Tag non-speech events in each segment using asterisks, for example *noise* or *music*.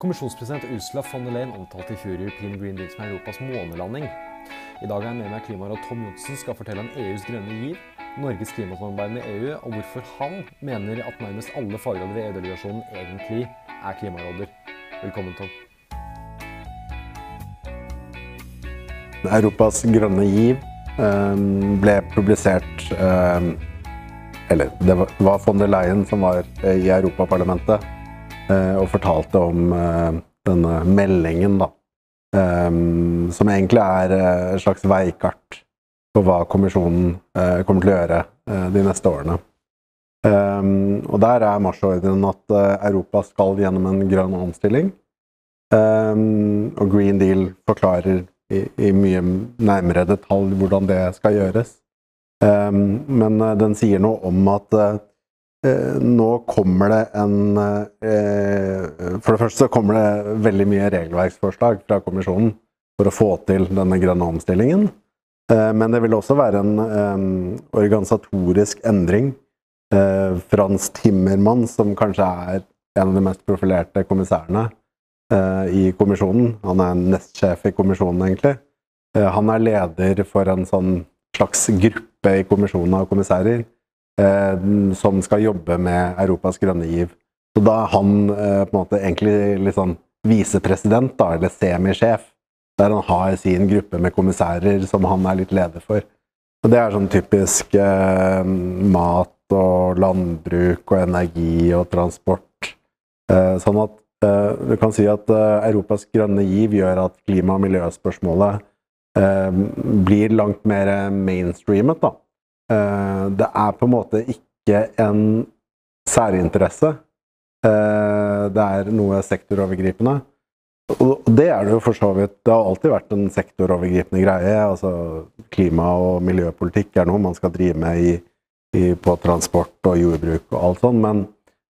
Kommisjonspresident Ursula von der Leyen omtalte i fjor European Green Deal som Europas månelanding. I dag er jeg med meg klimaråd Tom Johnsen skal fortelle om EUs grønne giv, Norges klimasamarbeid med EU, og hvorfor han mener at nærmest alle fagråder ved EU-delegasjonen egentlig er klimaråder. Velkommen, Tom. Europas grønne giv ehm, ble publisert ehm, Eller det var von der Leyen som var i Europaparlamentet Eh, og fortalte om eh, denne meldingen, da. Eh, som egentlig er et slags veikart på hva kommisjonen kommer til å gjøre de neste årene. Og der er marsjordren at Europa skal gjennom en grønn omstilling. Og Green Deal forklarer i, i mye nærmere detalj hvordan det skal gjøres. Men den sier noe om at Eh, nå kommer det en eh, For det første så kommer det veldig mye regelverksforslag fra kommisjonen for å få til denne grønne omstillingen. Eh, men det vil også være en organisatorisk endring. Frans Timmermann, som kanskje er en av de mest profilerte kommissærene i kommisjonen, han er nestsjef i kommisjonen, egentlig. Han er leder for en sånn slags gruppe i kommisjonen av kommissærer Eh, som skal jobbe med Europas grønne giv. Så da er han eh, på en måte egentlig litt sånn visepresident, da, eller semisjef, der han har sin gruppe med kommissærer som han er litt leder for. Og det er sånn typisk eh, mat og landbruk og energi og transport. Eh, sånn at eh, du kan si at eh, Europas grønne giv gjør at klima- og miljøspørsmålet blir langt mer mainstreamet. da. Eh, det er på en måte ikke en særinteresse. Eh, det er noe sektorovergripende. Og det er det jo for så vidt. Det har alltid vært en sektorovergripende greie. altså Klima- og miljøpolitikk er noe man skal drive med i, i, på transport og jordbruk og alt sånt, men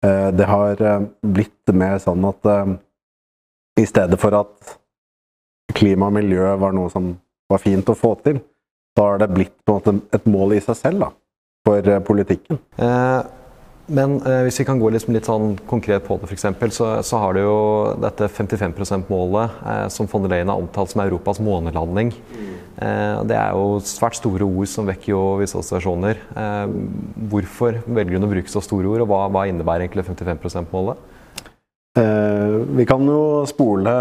eh, det har eh, blitt mer sånn at eh, i stedet for at klima og miljø var noe som var fint å få til, da har det blitt på en måte et mål i seg selv da, for eh, politikken. Eh, men eh, hvis vi kan gå liksom litt sånn konkret på det, f.eks., så, så har du jo dette 55 %-målet eh, som von der Leyen har omtalt som Europas månelanding. Eh, det er jo svært store ord som vekker jo visse assosiasjoner. Eh, hvorfor velger hun å bruke så store ord, og hva, hva innebærer egentlig 55 %-målet? Eh, vi kan jo spole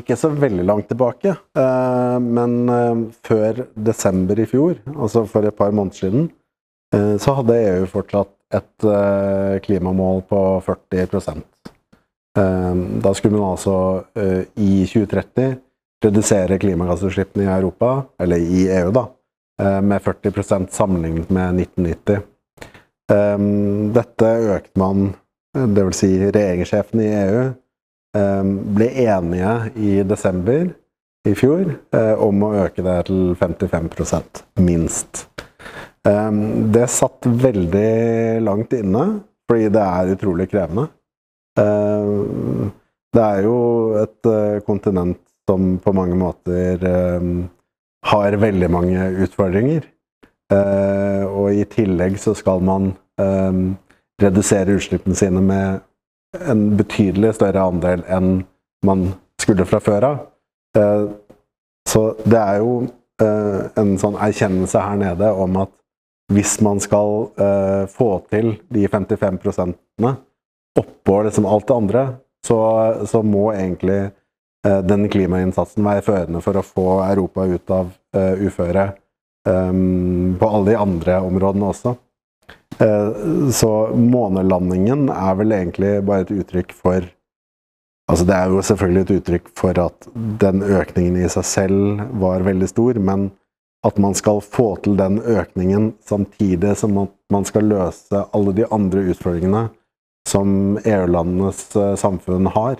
ikke så veldig langt tilbake, eh, men eh, før desember i fjor, altså for et par måneder siden, så hadde EU fortsatt et klimamål på 40% Da skulle man altså i 2030 redusere klimagassutslippene i Europa, eller i EU, da, med 40% sammenlignet med 1990. Dette økte man dvs. Si regjeringssjefene i EU, ehm, ble enige i desember i fjor eh, om å øke det til 55% minst. Ehm, det satt veldig langt inne, fordi det er utrolig krevende. Ehm, det er jo et eh, kontinent som på mange måter har veldig mange utfordringer. Eh, og i tillegg så skal man redusere utslippene sine med en betydelig større andel enn man skulle fra før av. Eh, så det er jo eh, en sånn erkjennelse her nede om at hvis man skal eh, få til de 55 prosentene oppå liksom alt det andre, så, så må egentlig den klimainnsatsen være førende for å få Europa ut av uføre på alle de andre områdene også. Eh, så månelandingen er vel egentlig bare et uttrykk for Altså det er jo selvfølgelig et uttrykk for at den økningen i seg selv var veldig stor, men at man skal få til den økningen samtidig som at man skal løse alle de andre utfordringene som EU-landenes eh, samfunn har.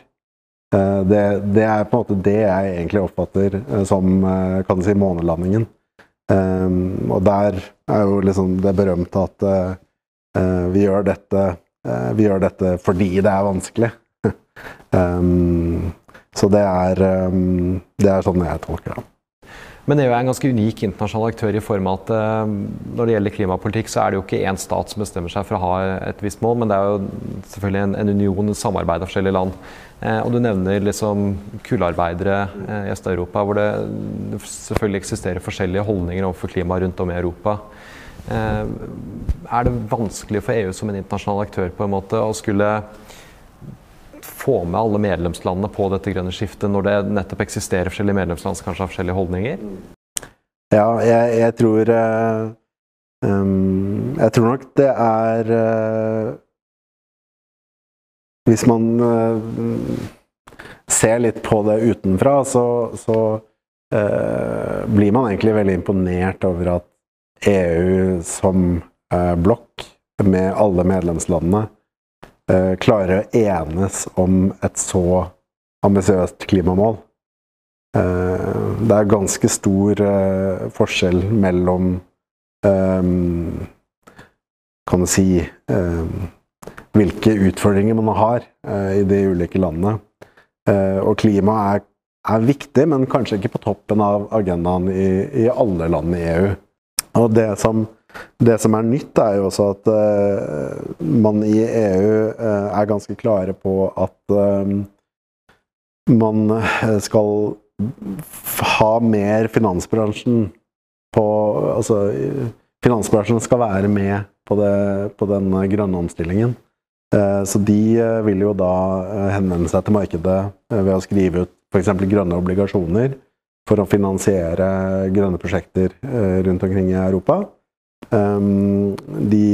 Eh, det, er på en måte det jeg egentlig oppfatter som kan si, månelandingen. Og der er jo liksom det berømte at uh, vi gjør, dette, uh, vi gjør dette fordi det er vanskelig. um, *laughs* så det er, um, det er sånn jeg tolker det. Men EU er en ganske unik internasjonal aktør i form av at når det gjelder klimapolitikk, så er det jo ikke én stat som bestemmer seg for å ha et visst mål, men det er jo selvfølgelig en, en union, et samarbeid av forskjellige land. Eh, og du nevner liksom kullarbeidere eh, i Øst-Europa, hvor det selvfølgelig eksisterer forskjellige holdninger overfor klima rundt om i Europa. Eh, er det vanskelig for EU som en internasjonal aktør på en måte å skulle få med alle medlemslandene på dette grønne skiftet, når det nettopp eksisterer forskjellige medlemsland som kanskje har forskjellige holdninger? Ja, jeg, jeg tror um, Jeg tror nok det er uh, Hvis man uh, ser litt på det utenfra, så, så blir man egentlig veldig imponert over at EU som blokk, med alle medlemslandene, klarer å enes om et så ambisiøst klimamål. Eh, det er ganske stor eh, forskjell mellom Kan du si Hvilke utfordringer man har eh, i de ulike landene. Og klima er, er, viktig, men kanskje ikke på toppen av agendaen i, i alle land i EU. Og det som, det som, er nytt, er jo også at uh, man i EU er ganske klare på at man skal ha mer finansbransjen på Altså finansbransjen skal være med på, det, på den grønne omstillingen. Eh, så de eh, vil jo da eh, henvende seg til markedet ved å skrive ut f.eks. grønne obligasjoner for å finansiere grønne prosjekter rundt omkring i Europa. De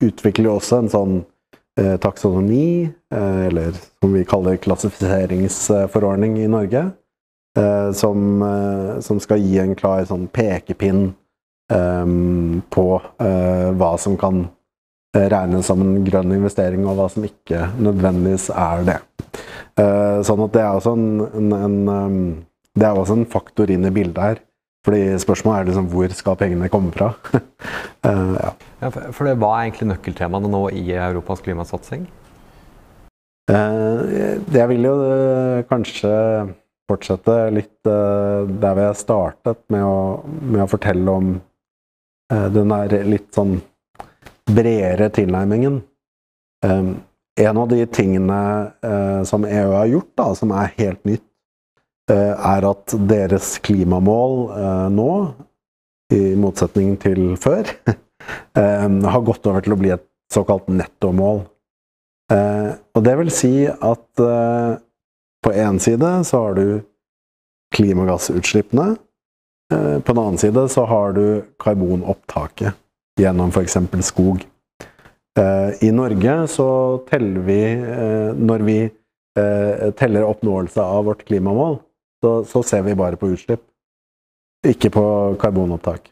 utvikler jo også en sånn taksonomi, eller som vi kaller klassifiseringsforordning i Norge, som, skal gi en klar sånn pekepinn um, på hva som kan regnes som en grønn investering, og hva som ikke nødvendigvis er det. Uh, sånn at det er også en, en, en det er også en faktor inn i bildet her. Fordi Spørsmålet er liksom hvor skal pengene komme fra? uh, *laughs* ja. Ja, for det er egentlig nøkkeltemaene nå i Europas klimasatsing? jeg vil jo kanskje fortsette litt der vi har startet, med å, med å fortelle om den der litt sånn bredere tilnærmingen. Um, en av de tingene uh, som EU har gjort, da, som er helt nytt, er at deres klimamål nå, i motsetning til før, *laughs* har gått over til å bli et såkalt nettomål. og det vil si at på én side så har du klimagassutslippene. På den annen side så har du karbonopptaket gjennom f.eks. skog. Eh, I Norge så teller vi eh, Når vi teller oppnåelse av vårt klimamål, så, så ser vi bare på utslipp, ikke på karbonopptak.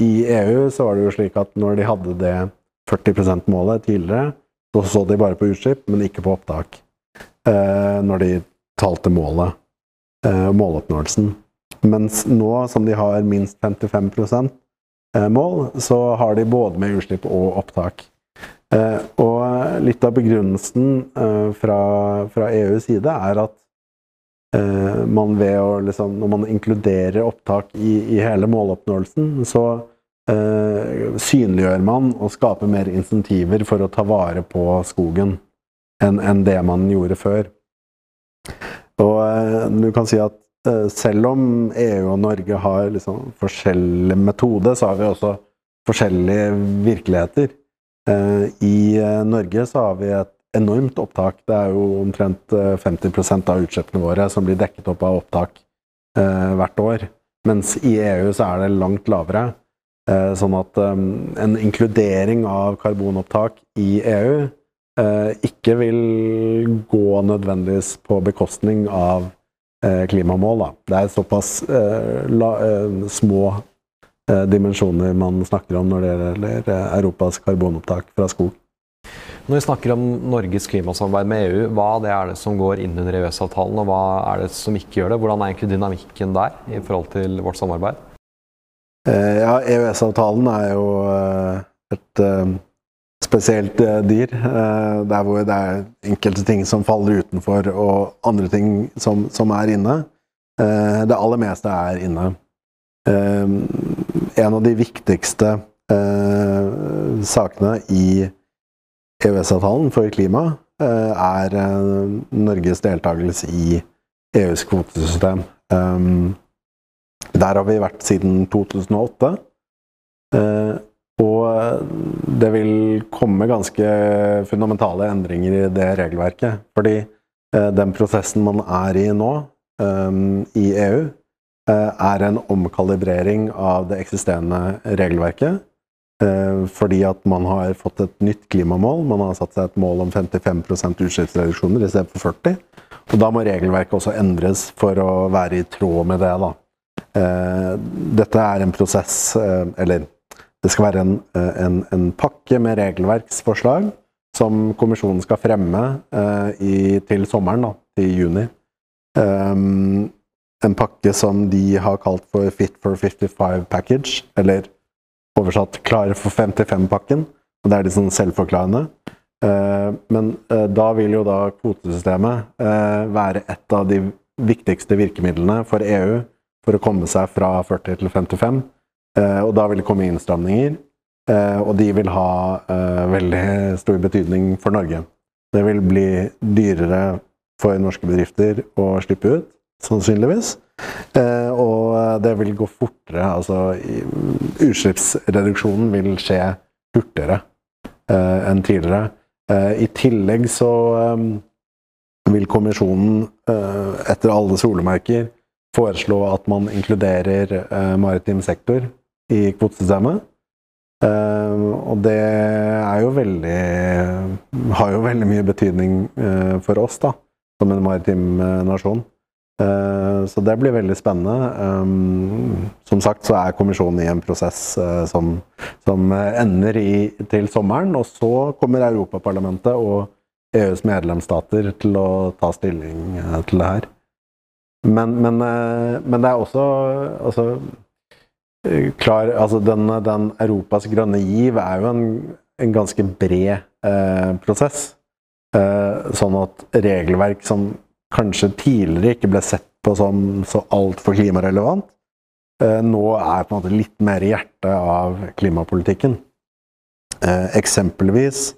I EU så var det jo slik at når de hadde det 40 %-målet tidligere, så så de bare på utslipp, men ikke på opptak. Eh, når de talte målet, eh, måloppnåelsen. Mens nå som de har minst 55 eh, mål, så har de både med utslipp og opptak. Og litt av begrunnelsen fra, fra EUs side er at man ved å liksom, Når man inkluderer opptak i, i hele måloppnåelsen, så eh, synliggjør man og skaper mer insentiver for å ta vare på skogen enn en det man gjorde før. Og eh, du kan si at eh, selv om EU og Norge har liksom forskjellig metode, så har vi også forskjellige virkeligheter. Eh, I Norge så har vi et enormt opptak. Det er jo omtrent 50% av utslippene våre som blir dekket opp av opptak hvert år. Mens i EU så er det langt lavere. Sånn at en inkludering av karbonopptak i EU Eh, ikke vil gå nødvendigvis på bekostning av eh, klimamål. Da. Det er såpass eh, la, små dimensjoner man snakker om når det gjelder Europas karbonopptak fra skog. Når vi snakker om Norges klimasamarbeid med EU, hva det er det som går inn under EØS-avtalen, og hva er det som ikke gjør det? Hvordan er egentlig dynamikken der i forhold til vårt samarbeid? Ja, EØS-avtalen er jo et spesielt uh, dyr. Uh, der hvor det er enkelte ting som faller utenfor, og andre ting som, som er inne. Uh, det aller meste er inne. en av de viktigste sakene i EØS-avtalen for klima er Norges deltakelse i EUs kvotesystem. Der har vi vært siden 2008. Og det vil komme ganske fundamentale endringer i det regelverket. Fordi den prosessen man er i nå, i EU, er en omkalibrering av det eksisterende regelverket. Fordi at man har fått et nytt klimamål. Man har satt seg et mål om 55 utslippsreduksjoner i stedet for 40 Og da må regelverket også endres for å være i tråd med det. Da. Dette er en prosess Eller det skal være en, en, en pakke med regelverksforslag som kommisjonen skal fremme i, til sommeren, da, til juni. Um, en pakke som de har kalt for Fit for 55 package, eller oversatt Klar for 55-pakken. og Det er litt sånn selvforklarende. Men da vil jo da kvotesystemet være et av de viktigste virkemidlene for EU for å komme seg fra 40 til 55. og da vil det komme innstramninger, og de vil ha veldig stor betydning for Norge. Det vil bli dyrere for norske bedrifter å slippe ut, sannsynligvis. Eh, og det vil gå fortere. Altså utslippsreduksjonen vil skje hurtigere eh, enn tidligere. Eh, I tillegg så vil kommisjonen, etter alle solemerker, foreslå at man inkluderer maritim sektor i kvotesystemet. og det er jo veldig Har jo veldig mye betydning for oss, da som en maritim eh, nasjon. Eh, så det blir veldig spennende. Eh, som sagt så er kommisjonen i en prosess som, som ender i, til sommeren. Og så kommer Europaparlamentet og EUs medlemsstater til å ta stilling til det her. Men, men, men det er også altså, klar Altså den, den, Europas grønne giv er jo en, en ganske bred eh, prosess. Eh, sånn at regelverk som kanskje tidligere ikke ble sett på som så altfor klimarelevant, eh, nå er på en måte litt mer i hjertet av klimapolitikken. Eh, eksempelvis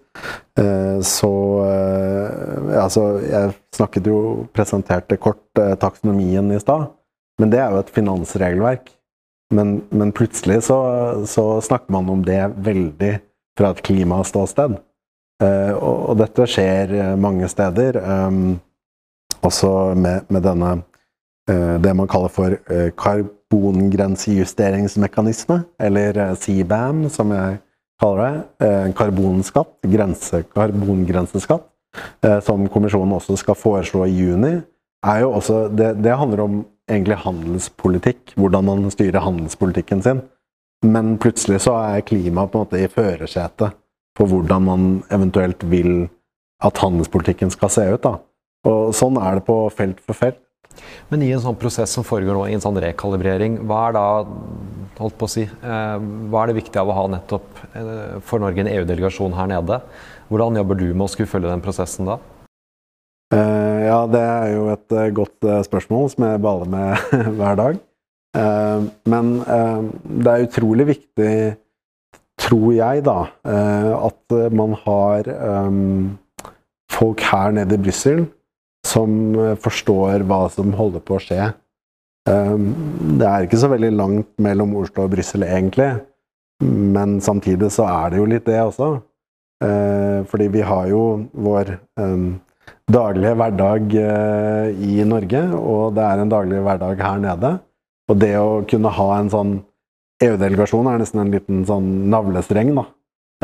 så Altså, jeg snakket jo Presenterte kort taksonomien i stad, men det er jo et finansregelverk. Men, men plutselig så, så, snakker man om det veldig fra et klimaståsted. Uh, og, dette skjer eh, mange steder. Um, også med, med denne uh, det man kaller for karbongrensejusteringsmekanisme, eller CBAM, som jeg kaller det. En karbonskatt, grense, karbongrenseskatt, som kommisjonen også skal foreslå i juni. Jo også, det, det handler om egentlig handelspolitikk, hvordan man styrer handelspolitikken sin. Men plutselig så er klima på en måte i førersetet på hvordan man eventuelt vil at handelspolitikken skal se ut. Da. Og Sånn er det på felt for felt. Men i en sånn prosess som foregår nå, i en sånn rekalibrering, hva er da holdt på å si, eh, hva er det viktig av å ha nettopp eh, for Norge en EU-delegasjon her nede? Hvordan jobber du med å skulle følge den prosessen da? Uh, ja, det er jo et uh, godt uh, spørsmål som jeg baler med *laughs* hver dag. men det er utrolig viktig tror jeg, da, eh, at man har folk her nede i Brussel som eh, forstår hva som holder på å skje. Det er ikke så veldig langt mellom Oslo og Brussel, egentlig. Men samtidig så er det jo litt det også. Fordi vi har jo vår daglige hverdag uh, i Norge, og det er en daglig hverdag her nede. Og det å kunne ha en sånn EU-delegasjon er nesten en liten sånn navlestreng da,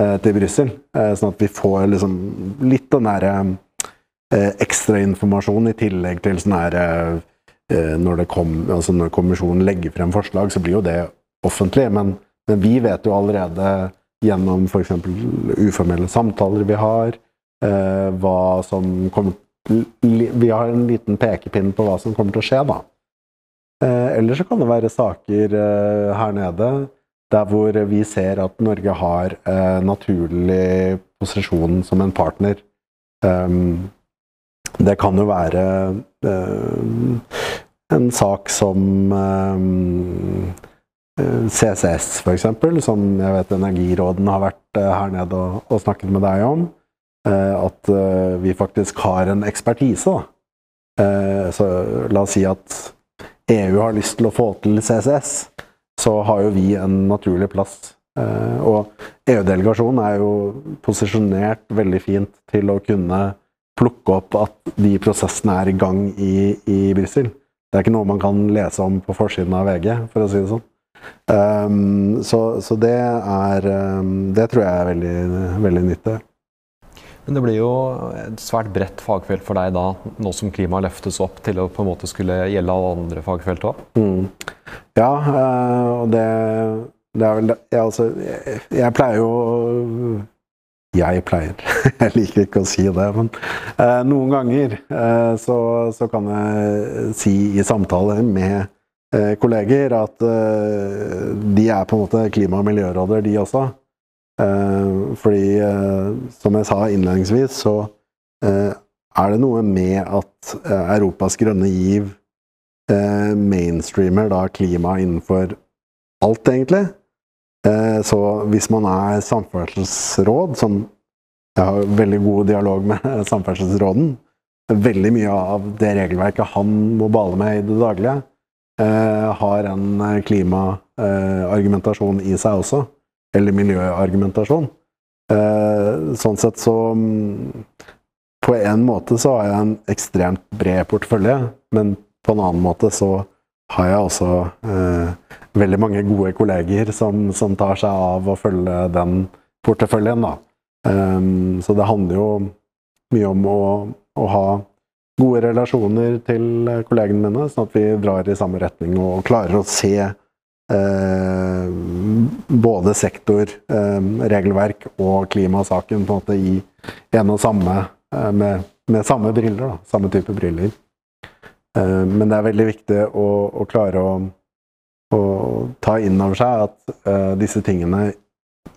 eh, til Brussel. Eh, sånn at vi får liksom litt den derre eh, ekstrainformasjon i tillegg til sånn her når, kom, altså når, kommisjonen legger frem forslag, så blir jo det offentlig. Men, men vi vet jo allerede gjennom f.eks. uformelle samtaler vi har, hva som kommer Vi har en liten pekepinn på hva som kommer til å skje, da. Eh, eller så kan det være saker eh, her nede der hvor vi ser at Norge har eh, naturlig posisjon som en partner. Det kan jo være en sak som CCS, f.eks., som jeg vet Energiråden har vært her nede og, snakket med deg om. At vi faktisk har en ekspertise. Så la oss si at EU har lyst til å få til CCS, så har jo vi en naturlig plass. Og EU-delegasjonen er jo posisjonert veldig fint til å kunne plukke opp at de prosessene er i gang i, i Brussel. Det er ikke noe man kan lese om på forsiden av VG, for å si det sånn. Um, så, så det er um, Det tror jeg er veldig, veldig nyttig. Men det blir jo et svært bredt fagfelt for deg da, nå som klimaet løftes opp til å på en måte skulle gjelde alle andre fagfelt òg? Mm. Ja, uh, og det, det, er vel det jeg, altså, jeg, jeg pleier jo jeg pleier. *laughs* jeg liker ikke å si det, men eh, noen ganger eh, så, så, kan jeg si i samtaler med eh, kolleger at eh, de er på en måte klima- og miljøråder, de også. Eh, fordi, eh, som jeg sa innledningsvis, så er det noe med at Europas grønne giv mainstreamer da klima innenfor alt, egentlig. Eh, så hvis man er samferdselsråd, som jeg har veldig god dialog med *laughs* samferdselsråden Veldig mye av det regelverket han må bale med i det daglige, eh, har en klimaargumentasjon i seg også. Eller miljøargumentasjon. Eh, sånn sett så mm, På en måte så har jeg en ekstremt bred portefølje, men på en annen måte så har jeg også eh, veldig mange gode kolleger som, som, tar seg av å følge den porteføljen. Da. Um, så det handler jo mye om å, å, ha gode relasjoner til kollegene mine, sånn at vi drar i samme retning og klarer å se eh, både sektor, eh, og klimasaken på en måte i en og samme eh, med, med, samme briller. Da, samme type briller. Eh, men det er veldig viktig å, å klare å, å, ta inn over seg at uh, disse tingene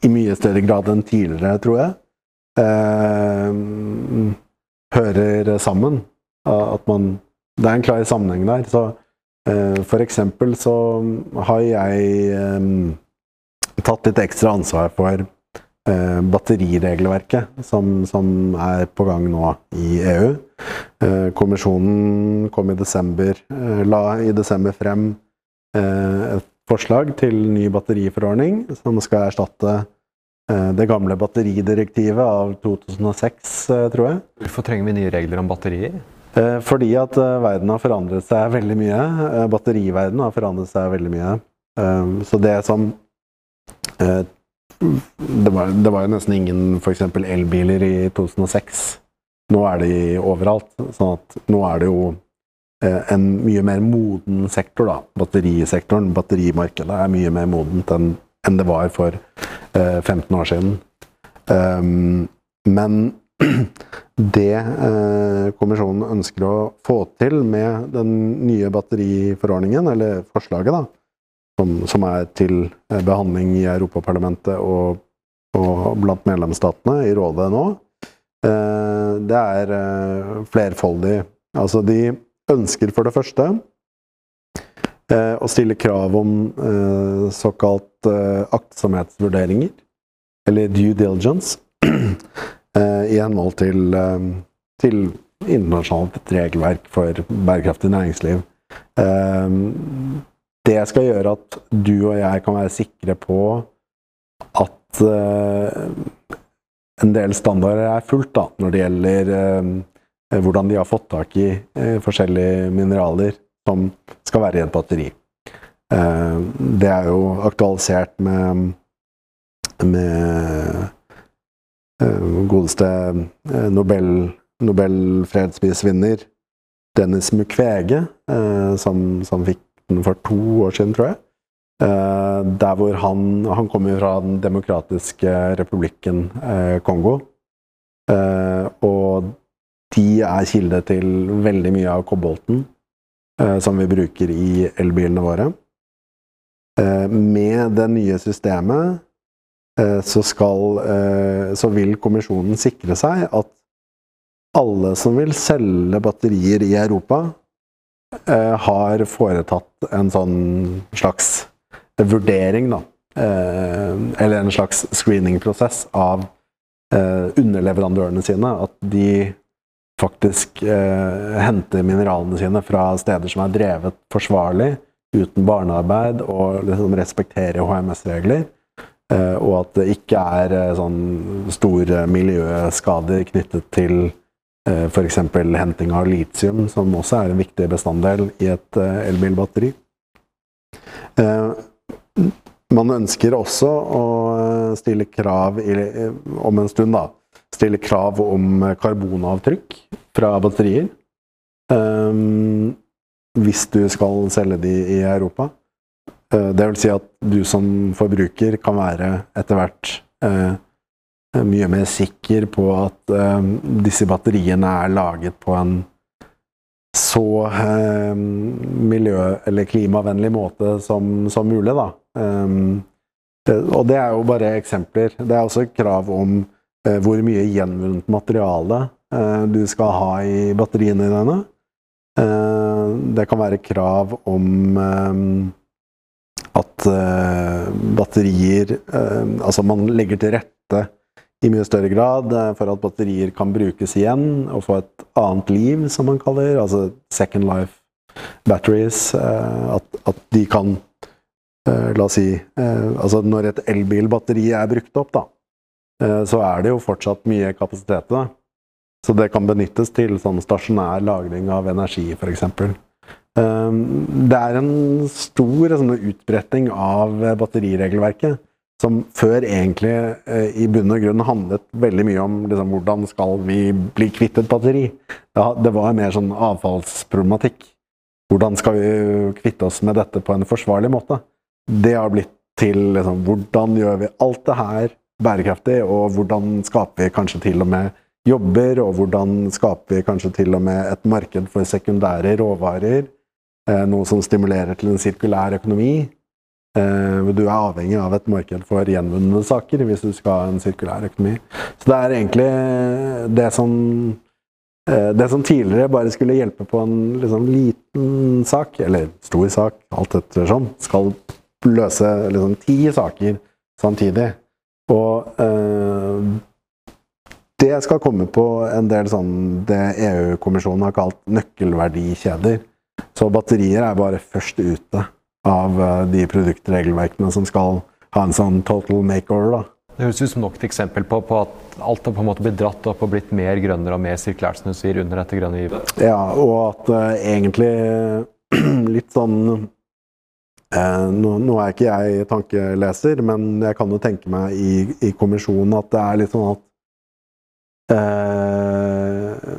i mye større grad enn tidligere, tror jeg, eh, hører sammen. At man Det er en klar sammenheng der. Så for eksempel så har jeg um, tatt litt ekstra ansvar for Eh, batteriregelverket som, som, er på gang nå i EU. Eh, kommisjonen kom i desember, eh, la i desember frem et forslag til ny batteriforordning som skal erstatte det gamle batteridirektivet av 2006, tror jeg. Hvorfor trenger vi nye regler om batterier? Fordi at verden har forandret seg veldig mye. Batteriverdenen har forandret seg veldig mye. Så det som det var, det var, jo nesten ingen f.eks. elbiler i 2006. Nå er de overalt. sånn at nå er det jo eh, en mye mer moden sektor, da. Batterisektoren, batterimarkedet, er mye mer modent enn, det var for eh, 15 år siden. Men det eh, kommisjonen ønsker å få til med den nye batteriforordningen, eller forslaget, da, som, som er til eh, behandling i Europaparlamentet og, og blant medlemsstatene i rådet nå, eh, det er flerfoldig. Altså, de ønsker for det første å stille krav om såkalt aktsomhetsvurderinger, eller due diligence, i henhold til, til internasjonalt regelverk for bærekraftig næringsliv det skal gjøre at du og jeg kan være sikre på at en del standarder er fulgt da, når det gjelder hvordan de har fått tak i forskjellige mineraler som skal være i et batteri. det er jo aktualisert med, med godeste Nobel, Nobelfredsprisvinner Dennis Mukwege, som, som fikk for to år siden, tror jeg. Der hvor han Han kommer fra Den demokratiske republikken Kongo. Og de er kilde til veldig mye av kobolten som vi bruker i elbilene våre. med det nye systemet så, skal, så vil kommisjonen sikre seg at alle som vil selge batterier i Europa, Eh, har foretatt en sånn slags vurdering, da. Eh, eller en slags screeningprosess av underleverandørene sine. At de faktisk henter mineralene sine fra steder som er drevet forsvarlig, uten barnearbeid, og liksom respekterer HMS-regler. Og at det ikke er sånn store miljøskader knyttet til Eh, F.eks. henting av litium, som også er en viktig bestanddel i et eh, elbilbatteri. Eh, man ønsker også å stille krav om en stund, da. Stille krav om karbonavtrykk fra batterier. Hvis du skal selge de i Europa. Det vil si at du som forbruker kan være etter hvert mye mer sikker på at eh, disse batteriene er laget på en så eh, miljø- eller klimavennlig måte som, som mulig. Da. Det, og det er jo bare eksempler. Det er også krav om uh, hvor mye gjenvunnet materiale du skal ha i batteriene dine. det kan være krav om at batterier Altså man legger til rette i mye større grad eh, for at batterier kan brukes igjen og få et annet liv, som man kaller altså second life batteries. Eh, at, at de kan eh, La oss si Altså når et elbilbatteri er brukt opp, da, så er det jo fortsatt mye kapasitet i det. Så det kan benyttes til sånn stasjonær lagring av energi, f.eks. Det er en stor sånn, utbretting av batteriregelverket som før egentlig eh, i bunn og grunn handlet veldig mye om liksom, hvordan skal vi bli kvitt et batteri. Det var mer sånn avfallsproblematikk. Hvordan skal vi kvitte oss med dette på en forsvarlig måte? Det har blitt til liksom, hvordan gjør vi alt det her bærekraftig, og hvordan skaper vi kanskje til og med jobber, og hvordan skaper vi kanskje til og med et marked for sekundære råvarer? Eh, noe som stimulerer til en sirkulær økonomi. Eh, du er avhengig av et marked for gjenvunne saker hvis du skal ha en sirkulær økonomi. Så det er egentlig det som eh, det som tidligere bare skulle hjelpe på en liksom, liten sak, eller stor sak, alt etter sånn, skal løse liksom, ti saker samtidig. Og eh, det skal komme på en del sånn det EU-kommisjonen har kalt nøkkelverdikjeder. Så batterier er bare først ute av eh, de produktregelverkene som skal ha en sånn total makeover. da. Det høres ut som nok et eksempel på, på, at alt har på en måte blitt dratt opp og blitt mer grønnere og mer sirkulært, som du sier, under dette grønne givet. Ja, og at uh, egentlig *clears throat* litt sånn uh, nå, nå, er ikke jeg tankeleser, men jeg kan jo tenke meg i, i kommisjonen at det er litt sånn at uh,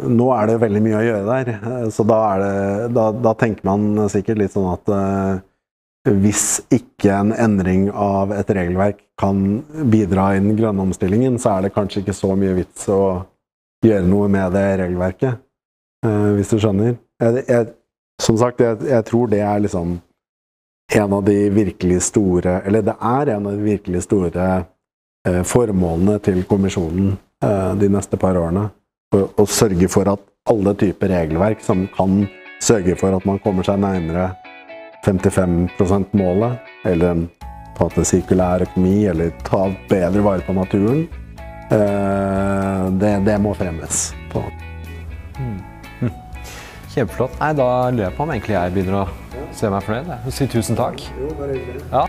nå er det veldig mye å gjøre der. Så da, det, da, da tenker man sikkert litt sånn at hvis ikke en endring av et regelverk kan bidra i den grønne omstillingen, så er det kanskje ikke så mye vits å gjøre noe med det regelverket, eh, hvis du skjønner. Jeg, jeg, som sagt, jeg, jeg, tror det er liksom en av de virkelig store Eller det er en av de virkelig store eh, formålene til kommisjonen eh, de neste par årene. Å, sørge for at alle typer regelverk som kan sørge for at man kommer seg nærmere 55 %-målet, eller på en sirkulær økonomi, eller ta bedre vare på naturen, eh, det, det må fremmes. på. Mm. *laughs* Kjempeflott. Nei, da lurer jeg på om egentlig jeg begynner å se meg fornøyd. Si tusen takk. Jo, bare hyggelig. Ja.